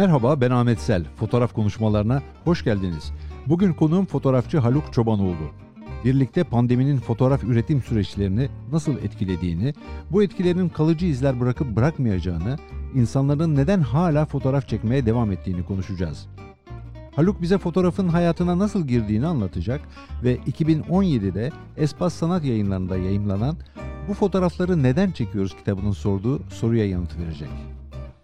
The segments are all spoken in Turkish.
Merhaba ben Ahmet Sel. Fotoğraf konuşmalarına hoş geldiniz. Bugün konuğum fotoğrafçı Haluk Çobanoğlu. Birlikte pandeminin fotoğraf üretim süreçlerini nasıl etkilediğini, bu etkilerin kalıcı izler bırakıp bırakmayacağını, insanların neden hala fotoğraf çekmeye devam ettiğini konuşacağız. Haluk bize fotoğrafın hayatına nasıl girdiğini anlatacak ve 2017'de Espas Sanat yayınlarında yayımlanan Bu fotoğrafları neden çekiyoruz kitabının sorduğu soruya yanıt verecek.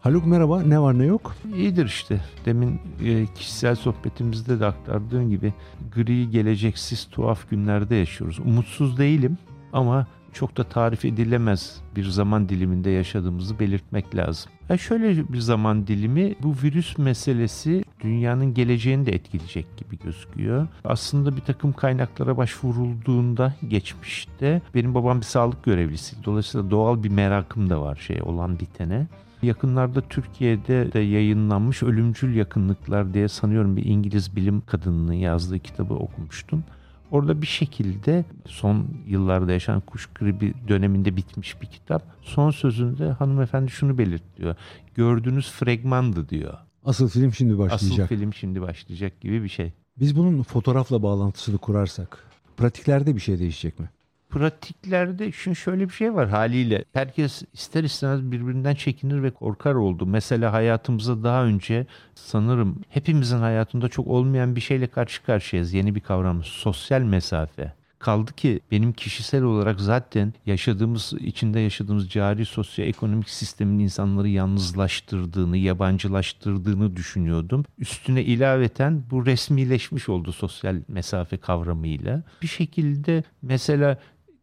Haluk merhaba, ne var ne yok? İyidir işte. Demin e, kişisel sohbetimizde de aktardığın gibi gri, geleceksiz, tuhaf günlerde yaşıyoruz. Umutsuz değilim ama çok da tarif edilemez bir zaman diliminde yaşadığımızı belirtmek lazım. Ya şöyle bir zaman dilimi bu virüs meselesi dünyanın geleceğini de etkileyecek gibi gözüküyor. Aslında bir takım kaynaklara başvurulduğunda geçmişte benim babam bir sağlık görevlisi. Dolayısıyla doğal bir merakım da var şey olan bitene. Yakınlarda Türkiye'de de yayınlanmış Ölümcül Yakınlıklar diye sanıyorum bir İngiliz bilim kadınının yazdığı kitabı okumuştum. Orada bir şekilde son yıllarda yaşanan kuş gribi döneminde bitmiş bir kitap. Son sözünde hanımefendi şunu belirtiyor. Gördüğünüz fragmandı diyor. Asıl film şimdi başlayacak. Asıl film şimdi başlayacak gibi bir şey. Biz bunun fotoğrafla bağlantısını kurarsak pratiklerde bir şey değişecek mi? Pratiklerde şimdi şöyle bir şey var haliyle. Herkes ister istemez birbirinden çekinir ve korkar oldu. Mesela hayatımıza daha önce sanırım hepimizin hayatında çok olmayan bir şeyle karşı karşıyayız. Yeni bir kavram sosyal mesafe. Kaldı ki benim kişisel olarak zaten yaşadığımız, içinde yaşadığımız cari sosyoekonomik sistemin insanları yalnızlaştırdığını, yabancılaştırdığını düşünüyordum. Üstüne ilaveten bu resmileşmiş oldu sosyal mesafe kavramıyla. Bir şekilde mesela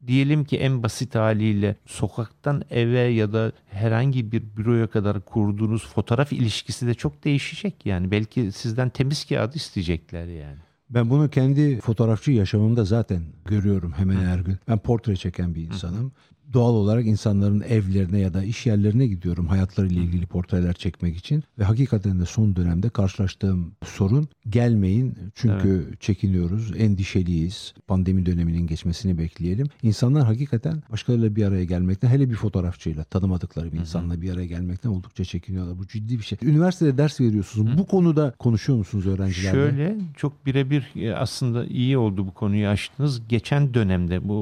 diyelim ki en basit haliyle sokaktan eve ya da herhangi bir büroya kadar kurduğunuz fotoğraf ilişkisi de çok değişecek yani. Belki sizden temiz kağıt isteyecekler yani. Ben bunu kendi fotoğrafçı yaşamımda zaten görüyorum hemen her gün. Ben portre çeken bir insanım doğal olarak insanların evlerine ya da iş yerlerine gidiyorum hayatlarıyla ilgili portreler çekmek için ve hakikaten de son dönemde karşılaştığım sorun gelmeyin çünkü evet. çekiniyoruz, endişeliyiz. Pandemi döneminin geçmesini bekleyelim. İnsanlar hakikaten başkalarıyla bir araya gelmekten hele bir fotoğrafçıyla tanımadıkları bir insanla bir araya gelmekten oldukça çekiniyorlar. Bu ciddi bir şey. Üniversitede ders veriyorsunuz. Hı. Bu konuda konuşuyor musunuz öğrencilerle? Şöyle çok birebir e, aslında iyi oldu bu konuyu açtınız. Geçen dönemde bu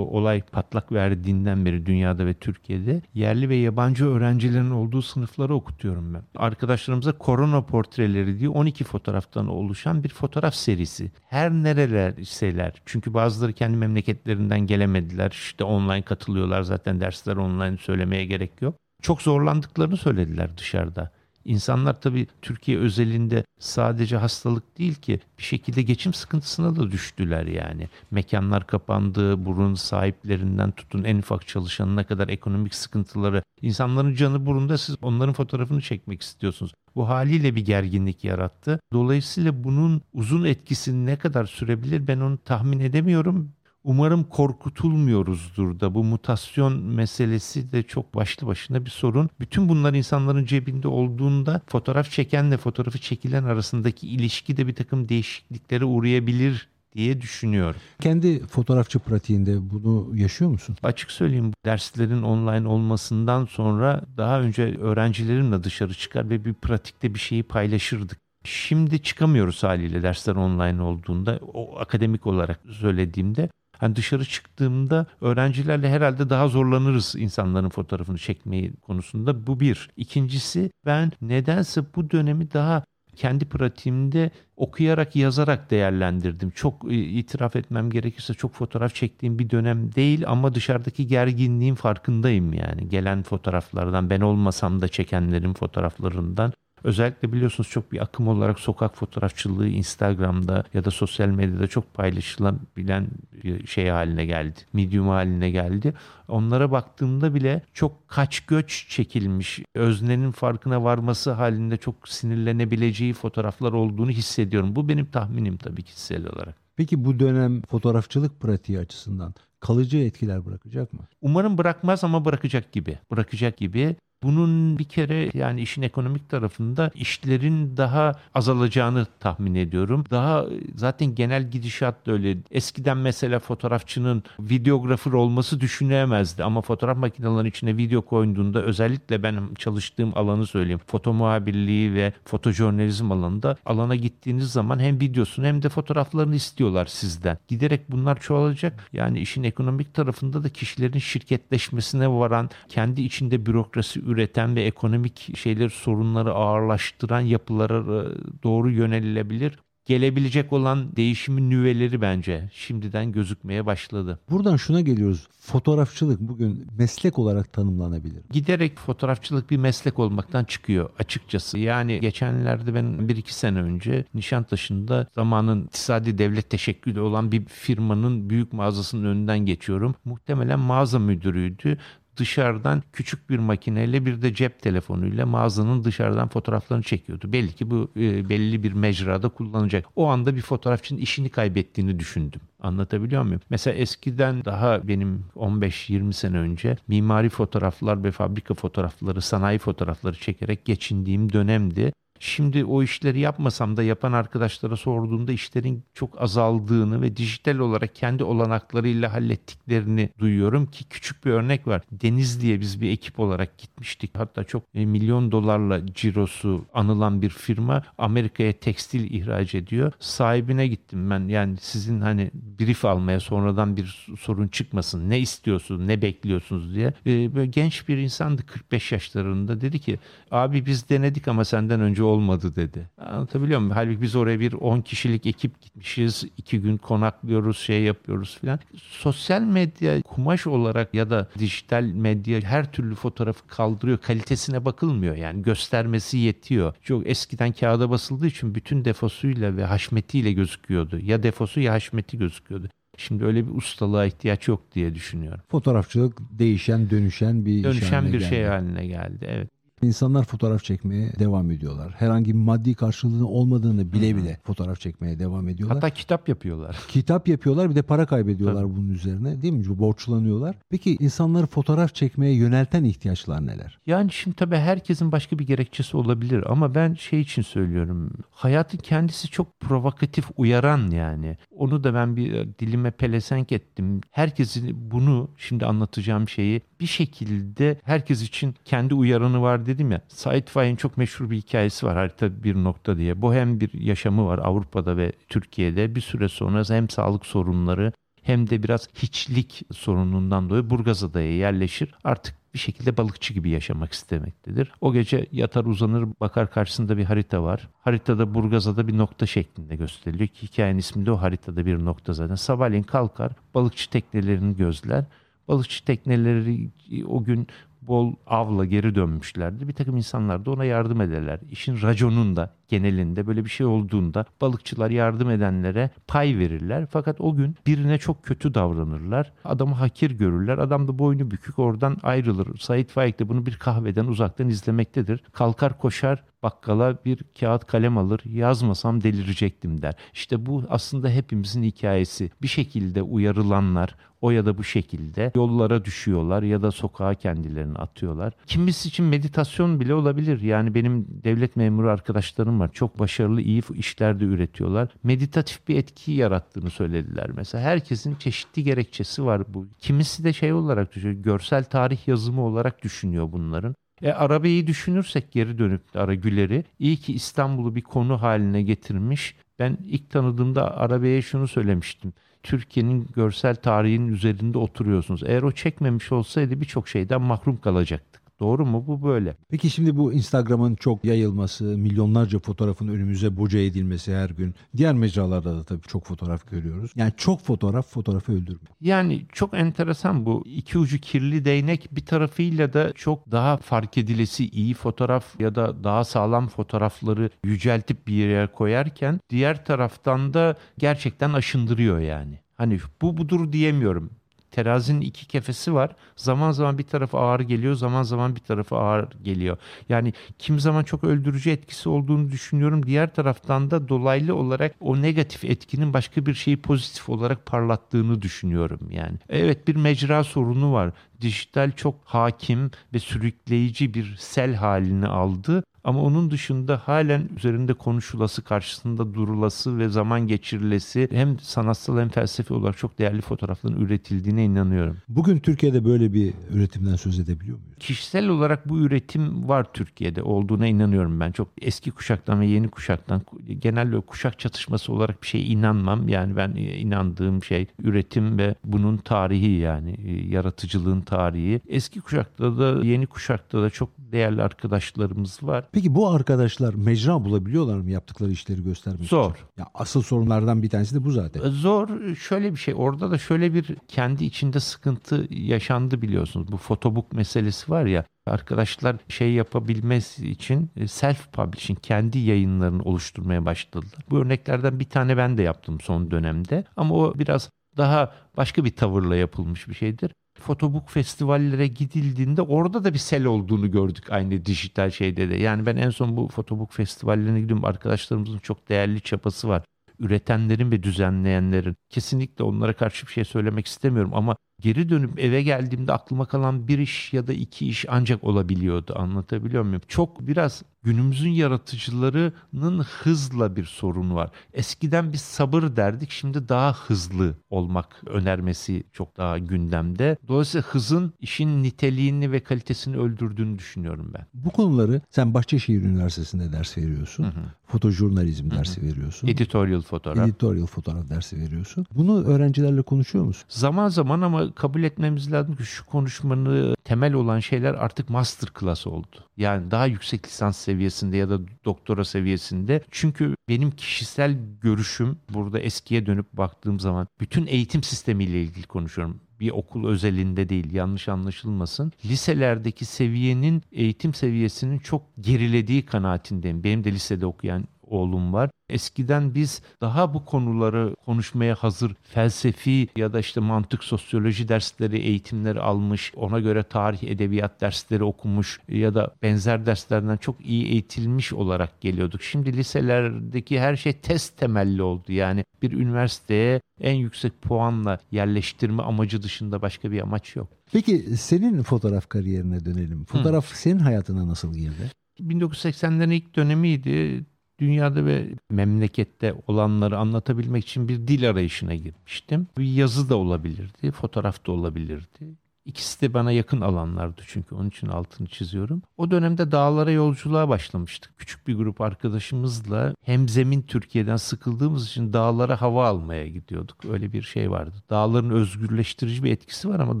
olay patlak verdiğinden beri beri dünyada ve Türkiye'de yerli ve yabancı öğrencilerin olduğu sınıfları okutuyorum ben. Arkadaşlarımıza korona portreleri diye 12 fotoğraftan oluşan bir fotoğraf serisi. Her nereler iseler. Çünkü bazıları kendi memleketlerinden gelemediler. İşte online katılıyorlar zaten dersler online söylemeye gerek yok. Çok zorlandıklarını söylediler dışarıda. İnsanlar tabii Türkiye özelinde sadece hastalık değil ki bir şekilde geçim sıkıntısına da düştüler yani. Mekanlar kapandı, burun sahiplerinden tutun en ufak çalışanına kadar ekonomik sıkıntıları. İnsanların canı burunda siz onların fotoğrafını çekmek istiyorsunuz. Bu haliyle bir gerginlik yarattı. Dolayısıyla bunun uzun etkisi ne kadar sürebilir ben onu tahmin edemiyorum. Umarım korkutulmuyoruzdur da bu mutasyon meselesi de çok başlı başına bir sorun. Bütün bunlar insanların cebinde olduğunda fotoğraf çekenle fotoğrafı çekilen arasındaki ilişki de bir takım değişikliklere uğrayabilir diye düşünüyorum. Kendi fotoğrafçı pratiğinde bunu yaşıyor musun? Açık söyleyeyim derslerin online olmasından sonra daha önce öğrencilerimle dışarı çıkar ve bir pratikte bir şeyi paylaşırdık. Şimdi çıkamıyoruz haliyle dersler online olduğunda o akademik olarak söylediğimde Hani dışarı çıktığımda öğrencilerle herhalde daha zorlanırız insanların fotoğrafını çekmeyi konusunda. Bu bir. İkincisi ben nedense bu dönemi daha kendi pratiğimde okuyarak yazarak değerlendirdim. Çok e, itiraf etmem gerekirse çok fotoğraf çektiğim bir dönem değil ama dışarıdaki gerginliğin farkındayım yani. Gelen fotoğraflardan ben olmasam da çekenlerin fotoğraflarından Özellikle biliyorsunuz çok bir akım olarak sokak fotoğrafçılığı Instagram'da ya da sosyal medyada çok paylaşılabilen bir şey haline geldi. Medium haline geldi. Onlara baktığımda bile çok kaç göç çekilmiş, öznenin farkına varması halinde çok sinirlenebileceği fotoğraflar olduğunu hissediyorum. Bu benim tahminim tabii kişisel olarak. Peki bu dönem fotoğrafçılık pratiği açısından kalıcı etkiler bırakacak mı? Umarım bırakmaz ama bırakacak gibi. Bırakacak gibi Bunun bir kere yani işin ekonomik tarafında işlerin daha azalacağını tahmin ediyorum. Daha zaten genel gidişat da öyle. Eskiden mesela fotoğrafçının videografer olması düşünülemezdi ama fotoğraf makinelerinin içine video koyduğunda özellikle benim çalıştığım alanı söyleyeyim. Foto muhabirliği ve fotojurnalizm alanında alana gittiğiniz zaman hem videosunu hem de fotoğraflarını istiyorlar sizden. Giderek bunlar çoğalacak. Yani işin ekonomik tarafında da kişilerin şirketleşmesine varan, kendi içinde bürokrasi üreten ve ekonomik şeyler sorunları ağırlaştıran yapılara e, doğru yönelilebilir gelebilecek olan değişimin nüveleri bence şimdiden gözükmeye başladı. Buradan şuna geliyoruz. Fotoğrafçılık bugün meslek olarak tanımlanabilir. Giderek fotoğrafçılık bir meslek olmaktan çıkıyor açıkçası. Yani geçenlerde ben bir iki sene önce Nişantaşı'nda zamanın iktisadi devlet teşekkülü olan bir firmanın büyük mağazasının önünden geçiyorum. Muhtemelen mağaza müdürüydü dışarıdan küçük bir makineyle bir de cep telefonuyla mağazanın dışarıdan fotoğraflarını çekiyordu. Belli ki bu e, belli bir mecrada kullanacak. O anda bir fotoğrafçının işini kaybettiğini düşündüm. Anlatabiliyor muyum? Mesela eskiden daha benim 15-20 sene önce mimari fotoğraflar ve fabrika fotoğrafları, sanayi fotoğrafları çekerek geçindiğim dönemdi. Şimdi o işleri yapmasam da yapan arkadaşlara sorduğunda işlerin çok azaldığını ve dijital olarak kendi olanaklarıyla hallettiklerini duyuyorum ki küçük bir örnek var. Deniz diye biz bir ekip olarak gitmiştik. Hatta çok e, milyon dolarla cirosu anılan bir firma Amerika'ya tekstil ihraç ediyor. Sahibine gittim ben. Yani sizin hani brief almaya sonradan bir sorun çıkmasın. Ne istiyorsunuz, ne bekliyorsunuz diye. E, böyle genç bir insandı 45 yaşlarında. Dedi ki abi biz denedik ama senden önce olmadı dedi. Anlatabiliyor muyum? Halbuki biz oraya bir 10 kişilik ekip gitmişiz. 2 gün konaklıyoruz, şey yapıyoruz filan. Sosyal medya kumaş olarak ya da dijital medya her türlü fotoğrafı kaldırıyor. Kalitesine bakılmıyor yani. Göstermesi yetiyor. Çok eskiden kağıda basıldığı için bütün defosuyla ve haşmetiyle gözüküyordu. Ya defosu ya haşmeti gözüküyordu. Şimdi öyle bir ustalığa ihtiyaç yok diye düşünüyorum. Fotoğrafçılık değişen, dönüşen bir dönüşen bir geldi. şey haline geldi. Evet. İnsanlar fotoğraf çekmeye devam ediyorlar. Herhangi bir maddi karşılığının olmadığını bile bile fotoğraf çekmeye devam ediyorlar. Hatta kitap yapıyorlar. Kitap yapıyorlar bir de para kaybediyorlar Tabii. bunun üzerine değil mi? Borçlanıyorlar. Peki insanları fotoğraf çekmeye yönelten ihtiyaçlar neler? Yani şimdi tabii herkesin başka bir gerekçesi olabilir ama ben şey için söylüyorum. Hayatın kendisi çok provokatif, uyaran yani. Onu da ben bir e, dilime pelesenk ettim. Herkesin bunu şimdi anlatacağım şeyi bir şekilde herkes için kendi uyaranı var dedim ya. Said çok meşhur bir hikayesi var harita bir nokta diye. Bu hem bir yaşamı var Avrupa'da ve Türkiye'de. Bir süre sonra hem sağlık sorunları hem de biraz hiçlik sorunundan dolayı Burgazada'ya yerleşir. Artık bir şekilde balıkçı gibi yaşamak istemektedir. O gece yatar uzanır bakar karşısında bir harita var. Haritada Burgazada bir nokta şeklinde gösteriliyor ki hikayenin isminde o haritada bir nokta zaten. Sabahleyin kalkar balıkçı teknelerini gözler. Balıkçı tekneleri o gün bol avla geri dönmüşlerdi. Bir takım insanlar da ona yardım ederler. İşin raconunda genelinde böyle bir şey olduğunda balıkçılar yardım edenlere pay verirler. Fakat o gün birine çok kötü davranırlar. Adamı hakir görürler. Adam da boynu bükük oradan ayrılır. Said Faik de bunu bir kahveden uzaktan izlemektedir. Kalkar koşar bakkala bir kağıt kalem alır yazmasam delirecektim der. İşte bu aslında hepimizin hikayesi. Bir şekilde uyarılanlar o ya da bu şekilde yollara düşüyorlar ya da sokağa kendilerini atıyorlar. Kimisi için meditasyon bile olabilir. Yani benim devlet memuru arkadaşlarım var. Çok başarılı iyi işler de üretiyorlar. Meditatif bir etki yarattığını söylediler mesela. Herkesin çeşitli gerekçesi var bu. Kimisi de şey olarak düşünüyor. Görsel tarih yazımı olarak düşünüyor bunların. E, arabayı düşünürsek geri dönüp Aragüler'i iyi ki İstanbul'u bir konu haline getirmiş. Ben ilk tanıdığımda arabaya şunu söylemiştim. Türkiye'nin görsel tarihinin üzerinde oturuyorsunuz. Eğer o çekmemiş olsaydı birçok şeyden mahrum kalacaktık. Doğru mu? Bu böyle. Peki şimdi bu Instagram'ın çok yayılması, milyonlarca fotoğrafın önümüze boca edilmesi her gün. Diğer mecralarda da tabii çok fotoğraf görüyoruz. Yani çok fotoğraf fotoğrafı öldürmüyor. Yani çok enteresan bu. iki ucu kirli değnek bir tarafıyla da çok daha fark edilesi iyi fotoğraf ya da daha sağlam fotoğrafları yüceltip bir yere koyarken diğer taraftan da gerçekten aşındırıyor yani. Hani bu budur diyemiyorum terazinin iki kefesi var. Zaman zaman bir tarafı ağır geliyor, zaman zaman bir tarafı ağır geliyor. Yani kim zaman çok öldürücü etkisi olduğunu düşünüyorum. Diğer taraftan da dolaylı olarak o negatif etkinin başka bir şeyi pozitif olarak parlattığını düşünüyorum yani. Evet bir mecra sorunu var. Dijital çok hakim ve sürükleyici bir sel halini aldı. Ama onun dışında halen üzerinde konuşulası, karşısında durulası ve zaman geçirilesi hem sanatsal hem felsefi olarak çok değerli fotoğrafların üretildiğine inanıyorum. Bugün Türkiye'de böyle bir üretimden söz edebiliyor muyuz? Kişisel olarak bu üretim var Türkiye'de olduğuna inanıyorum ben. Çok eski kuşaktan ve yeni kuşaktan genelde kuşak çatışması olarak bir şeye inanmam. Yani ben inandığım şey üretim ve bunun tarihi yani yaratıcılığın tarihi. Eski kuşakta da yeni kuşakta da çok değerli arkadaşlarımız var. Peki bu arkadaşlar mecra bulabiliyorlar mı yaptıkları işleri göstermek Zor. için? Ya asıl sorunlardan bir tanesi de bu zaten. Zor. Şöyle bir şey. Orada da şöyle bir kendi içinde sıkıntı yaşandı biliyorsunuz. Bu fotobook meselesi var ya. Arkadaşlar şey yapabilmesi için e, self publishing kendi yayınlarını oluşturmaya başladılar. Bu örneklerden bir tane ben de yaptım son dönemde ama o biraz daha başka bir tavırla yapılmış bir şeydir fotobook festivallere gidildiğinde orada da bir sel olduğunu gördük aynı dijital şeyde de. Yani ben en son bu fotobook festivallerine gidiyorum. Arkadaşlarımızın çok değerli çapası var. Üretenlerin ve düzenleyenlerin. Kesinlikle onlara karşı bir şey söylemek istemiyorum ama geri dönüp eve geldiğimde aklıma kalan bir iş ya da iki iş ancak olabiliyordu. Anlatabiliyor muyum? Çok biraz günümüzün yaratıcılarının hızla bir sorun var. Eskiden biz sabır derdik, şimdi daha hızlı olmak önermesi çok daha gündemde. Dolayısıyla hızın işin niteliğini ve kalitesini öldürdüğünü düşünüyorum ben. Bu konuları sen Bahçeşehir Üniversitesi'nde ders veriyorsun. Hı hı. Fotojurnalizm hı hı. dersi veriyorsun. Editorial fotoğraf. Editorial fotoğraf dersi veriyorsun. Bunu öğrencilerle konuşuyor musun? Zaman zaman ama kabul etmemiz lazım ki şu konuşmanın temel olan şeyler artık master class oldu. Yani daha yüksek lisans seviyesinde ya da doktora seviyesinde. Çünkü benim kişisel görüşüm burada eskiye dönüp baktığım zaman bütün eğitim sistemiyle ilgili konuşuyorum bir okul özelinde değil yanlış anlaşılmasın. Liselerdeki seviyenin eğitim seviyesinin çok gerilediği kanaatindeyim. Benim de lisede okuyan oğlum var. Eskiden biz daha bu konuları konuşmaya hazır felsefi ya da işte mantık sosyoloji dersleri, eğitimleri almış, ona göre tarih, edebiyat dersleri okumuş ya da benzer derslerden çok iyi eğitilmiş olarak geliyorduk. Şimdi liselerdeki her şey test temelli oldu. Yani bir üniversiteye en yüksek puanla yerleştirme amacı dışında başka bir amaç yok. Peki senin fotoğraf kariyerine dönelim. Fotoğraf Hı. senin hayatına nasıl girdi? 1980'lerin ilk dönemiydi dünyada ve memlekette olanları anlatabilmek için bir dil arayışına girmiştim. Bir yazı da olabilirdi, fotoğraf da olabilirdi. İkisi de bana yakın alanlardı çünkü onun için altını çiziyorum. O dönemde dağlara yolculuğa başlamıştık. Küçük bir grup arkadaşımızla hem zemin Türkiye'den sıkıldığımız için dağlara hava almaya gidiyorduk. Öyle bir şey vardı. Dağların özgürleştirici bir etkisi var ama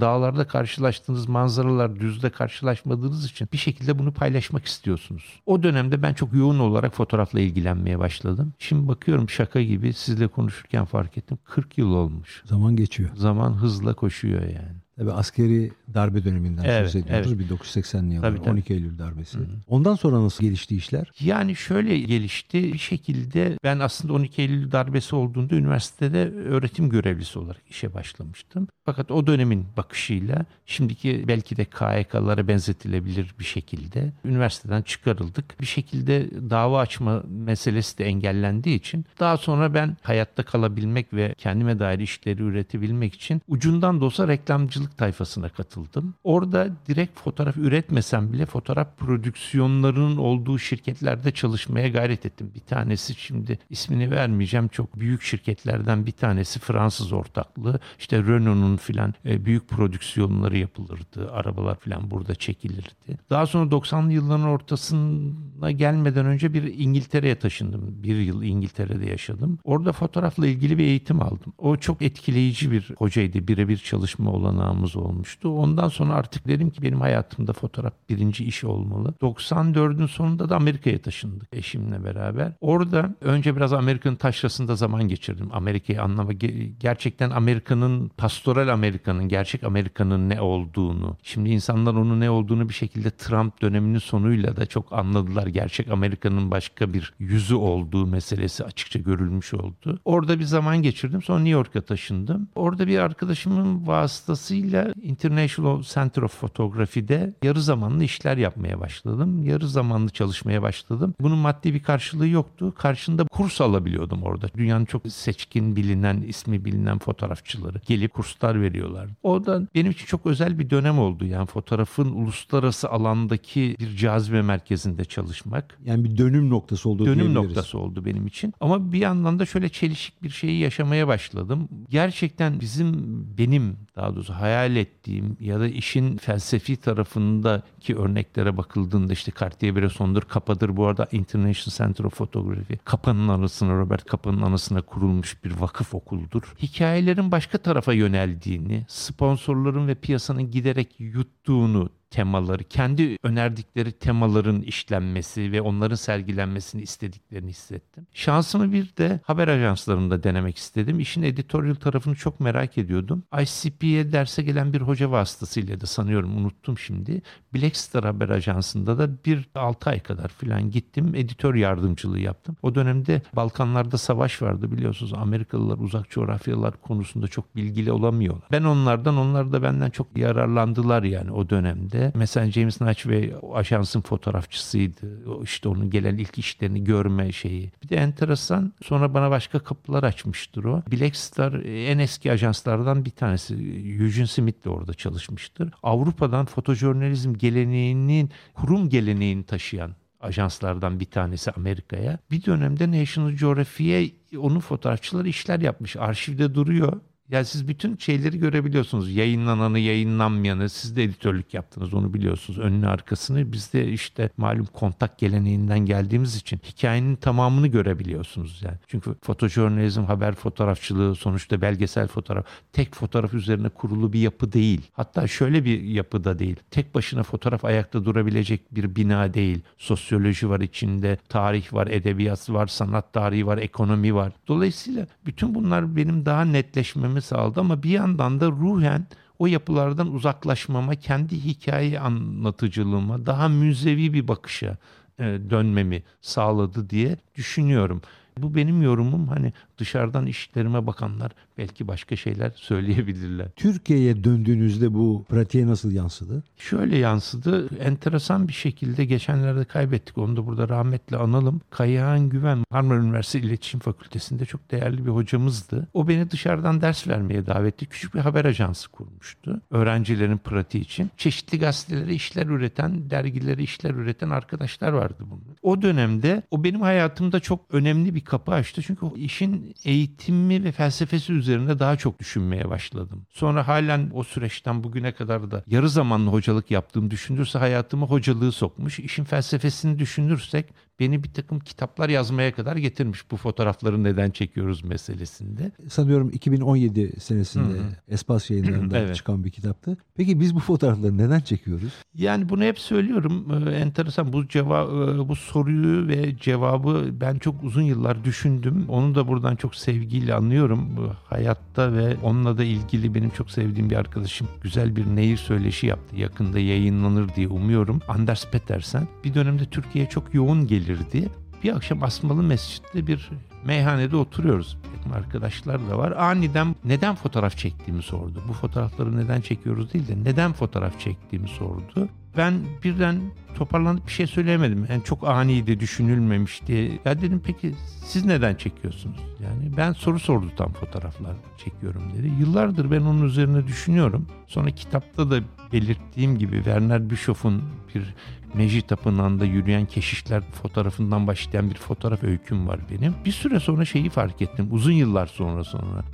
dağlarda karşılaştığınız manzaralar düzde karşılaşmadığınız için bir şekilde bunu paylaşmak istiyorsunuz. O dönemde ben çok yoğun olarak fotoğrafla ilgilenmeye başladım. Şimdi bakıyorum şaka gibi sizle konuşurken fark ettim. 40 yıl olmuş. Zaman geçiyor. Zaman hızla koşuyor yani. Tabii askeri darbe döneminden evet, söz ediyoruz. Evet. 1980'li yıllar, tabii, tabii. 12 Eylül darbesi. Hı-hı. Ondan sonra nasıl gelişti işler? Yani şöyle gelişti. Bir şekilde ben aslında 12 Eylül darbesi olduğunda üniversitede öğretim görevlisi olarak işe başlamıştım. Fakat o dönemin bakışıyla şimdiki belki de KYK'lara benzetilebilir bir şekilde üniversiteden çıkarıldık. Bir şekilde dava açma meselesi de engellendiği için daha sonra ben hayatta kalabilmek ve kendime dair işleri üretebilmek için ucundan da olsa reklamcılık tayfasına katıldım. Orada direkt fotoğraf üretmesem bile fotoğraf prodüksiyonlarının olduğu şirketlerde çalışmaya gayret ettim. Bir tanesi şimdi ismini vermeyeceğim çok büyük şirketlerden bir tanesi Fransız ortaklığı. İşte Renault'un filan e, büyük prodüksiyonları yapılırdı. Arabalar filan burada çekilirdi. Daha sonra 90'lı yılların ortasına gelmeden önce bir İngiltere'ye taşındım. Bir yıl İngiltere'de yaşadım. Orada fotoğrafla ilgili bir eğitim aldım. O çok etkileyici bir hocaydı. Birebir çalışma olanağımız olmuştu. Ondan sonra artık dedim ki benim hayatımda fotoğraf birinci iş olmalı. 94'ün sonunda da Amerika'ya taşındık eşimle beraber. Orada önce biraz Amerika'nın taşrasında zaman geçirdim. Amerika'yı anlama gerçekten Amerika'nın pastoral Amerika'nın, gerçek Amerika'nın ne olduğunu, şimdi insanlar onun ne olduğunu bir şekilde Trump döneminin sonuyla da çok anladılar. Gerçek Amerika'nın başka bir yüzü olduğu meselesi açıkça görülmüş oldu. Orada bir zaman geçirdim. Sonra New York'a taşındım. Orada bir arkadaşımın vasıtasıyla Dolayısıyla International Center of Photography'de yarı zamanlı işler yapmaya başladım. Yarı zamanlı çalışmaya başladım. Bunun maddi bir karşılığı yoktu. Karşında kurs alabiliyordum orada. Dünyanın çok seçkin bilinen, ismi bilinen fotoğrafçıları gelip kurslar veriyorlar. O da benim için çok özel bir dönem oldu. Yani fotoğrafın uluslararası alandaki bir cazibe merkezinde çalışmak. Yani bir dönüm noktası oldu Dönüm noktası oldu benim için. Ama bir yandan da şöyle çelişik bir şeyi yaşamaya başladım. Gerçekten bizim, benim daha doğrusu hayal ettiğim ya da işin felsefi tarafındaki örneklere bakıldığında işte Cartier-Bresson'dur, Kapa'dır. Bu arada International Center of Photography. Kapa'nın anısına, Robert Kapa'nın anısına kurulmuş bir vakıf okuldur. Hikayelerin başka tarafa yöneldiğini, sponsorların ve piyasanın giderek yuttuğunu temaları, kendi önerdikleri temaların işlenmesi ve onların sergilenmesini istediklerini hissettim. Şansımı bir de haber ajanslarında denemek istedim. İşin editorial tarafını çok merak ediyordum. ICP'ye derse gelen bir hoca vasıtasıyla da sanıyorum unuttum şimdi. Black Haber Ajansı'nda da bir 6 ay kadar falan gittim. Editör yardımcılığı yaptım. O dönemde Balkanlarda savaş vardı biliyorsunuz. Amerikalılar uzak coğrafyalar konusunda çok bilgili olamıyorlar. Ben onlardan, onlar da benden çok yararlandılar yani o dönemde. Mesela James Natchway ajansın fotoğrafçısıydı. İşte onun gelen ilk işlerini görme şeyi. Bir de enteresan sonra bana başka kapılar açmıştır o. Black Star en eski ajanslardan bir tanesi. Eugene Smith de orada çalışmıştır. Avrupa'dan fotojurnalizm geleneğinin, kurum geleneğini taşıyan ajanslardan bir tanesi Amerika'ya. Bir dönemde National Geographic'e onun fotoğrafçıları işler yapmış. Arşivde duruyor. Yani siz bütün şeyleri görebiliyorsunuz. Yayınlananı, yayınlanmayanı. Siz de editörlük yaptınız onu biliyorsunuz. Önünü arkasını. Biz de işte malum kontak geleneğinden geldiğimiz için hikayenin tamamını görebiliyorsunuz yani. Çünkü fotojurnalizm, haber fotoğrafçılığı sonuçta belgesel fotoğraf. Tek fotoğraf üzerine kurulu bir yapı değil. Hatta şöyle bir yapıda değil. Tek başına fotoğraf ayakta durabilecek bir bina değil. Sosyoloji var içinde, tarih var, edebiyat var, sanat tarihi var, ekonomi var. Dolayısıyla bütün bunlar benim daha netleşmemi sağladı ama bir yandan da ruhen o yapılardan uzaklaşmama, kendi hikaye anlatıcılığıma, daha müzevi bir bakışa e, dönmemi sağladı diye düşünüyorum. Bu benim yorumum. Hani dışarıdan işlerime bakanlar belki başka şeyler söyleyebilirler. Türkiye'ye döndüğünüzde bu pratiğe nasıl yansıdı? Şöyle yansıdı. Enteresan bir şekilde geçenlerde kaybettik. Onu da burada rahmetle analım. Kayahan Güven Marmara Üniversitesi İletişim Fakültesi'nde çok değerli bir hocamızdı. O beni dışarıdan ders vermeye davet etti. Küçük bir haber ajansı kurmuştu. Öğrencilerin pratiği için. Çeşitli gazetelere işler üreten, dergilere işler üreten arkadaşlar vardı bunlar. O dönemde o benim hayatımda çok önemli bir kapı açtı. Çünkü işin eğitimi ve felsefesi üzerine daha çok düşünmeye başladım. Sonra halen o süreçten bugüne kadar da yarı zamanlı hocalık yaptığım düşünürse hayatıma hocalığı sokmuş. İşin felsefesini düşünürsek beni bir takım kitaplar yazmaya kadar getirmiş bu fotoğrafları neden çekiyoruz meselesinde. Sanıyorum 2017 senesinde Hı-hı. Espas yayınlarında evet. çıkan bir kitaptı. Peki biz bu fotoğrafları neden çekiyoruz? Yani bunu hep söylüyorum. Ee, enteresan bu cevap e, bu soruyu ve cevabı ben çok uzun yıllar düşündüm. Onu da buradan çok sevgiyle anlıyorum. Hayatta ve onunla da ilgili benim çok sevdiğim bir arkadaşım güzel bir nehir söyleşi yaptı. Yakında yayınlanır diye umuyorum. Anders Petersen bir dönemde Türkiye'ye çok yoğun geliyor gelirdi. Bir akşam Asmalı Mescid'de bir meyhanede oturuyoruz. Benim arkadaşlar da var. Aniden neden fotoğraf çektiğimi sordu. Bu fotoğrafları neden çekiyoruz değil de neden fotoğraf çektiğimi sordu. Ben birden toparlanıp bir şey söyleyemedim. Yani çok aniydi, düşünülmemişti. Ya dedim peki siz neden çekiyorsunuz? Yani ben soru sordu tam fotoğraflar çekiyorum dedi. Yıllardır ben onun üzerine düşünüyorum. Sonra kitapta da belirttiğim gibi Werner Bischoff'un bir Meji Tapınağı'nda yürüyen keşişler fotoğrafından başlayan bir fotoğraf öyküm var benim. Bir süre sonra şeyi fark ettim. Uzun yıllar sonra sonra.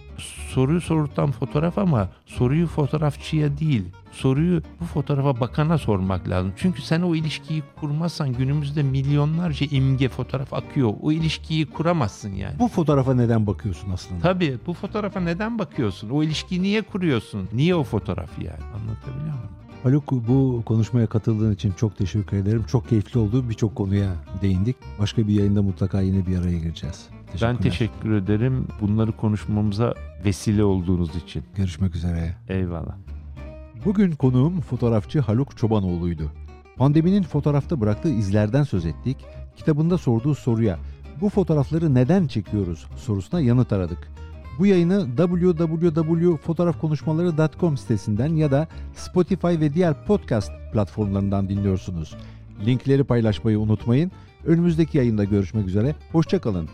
Soruyu sorutan fotoğraf ama soruyu fotoğrafçıya değil, soruyu bu fotoğrafa bakana sormak lazım. Çünkü sen o ilişkiyi kurmazsan günümüzde milyonlarca imge fotoğraf akıyor. O ilişkiyi kuramazsın yani. Bu fotoğrafa neden bakıyorsun aslında? Tabii bu fotoğrafa neden bakıyorsun? O ilişkiyi niye kuruyorsun? Niye o fotoğraf yani? Anlatabiliyor muyum? Haluk bu konuşmaya katıldığın için çok teşekkür ederim. Çok keyifli oldu. Birçok konuya değindik. Başka bir yayında mutlaka yine bir araya gireceğiz. Ben teşekkür ederim bunları konuşmamıza vesile olduğunuz için. Görüşmek üzere. Eyvallah. Bugün konuğum fotoğrafçı Haluk Çobanoğlu'ydu. Pandeminin fotoğrafta bıraktığı izlerden söz ettik. Kitabında sorduğu soruya bu fotoğrafları neden çekiyoruz sorusuna yanıt aradık. Bu yayını www.fotoğrafkonuşmaları.com sitesinden ya da Spotify ve diğer podcast platformlarından dinliyorsunuz. Linkleri paylaşmayı unutmayın. Önümüzdeki yayında görüşmek üzere. Hoşçakalın.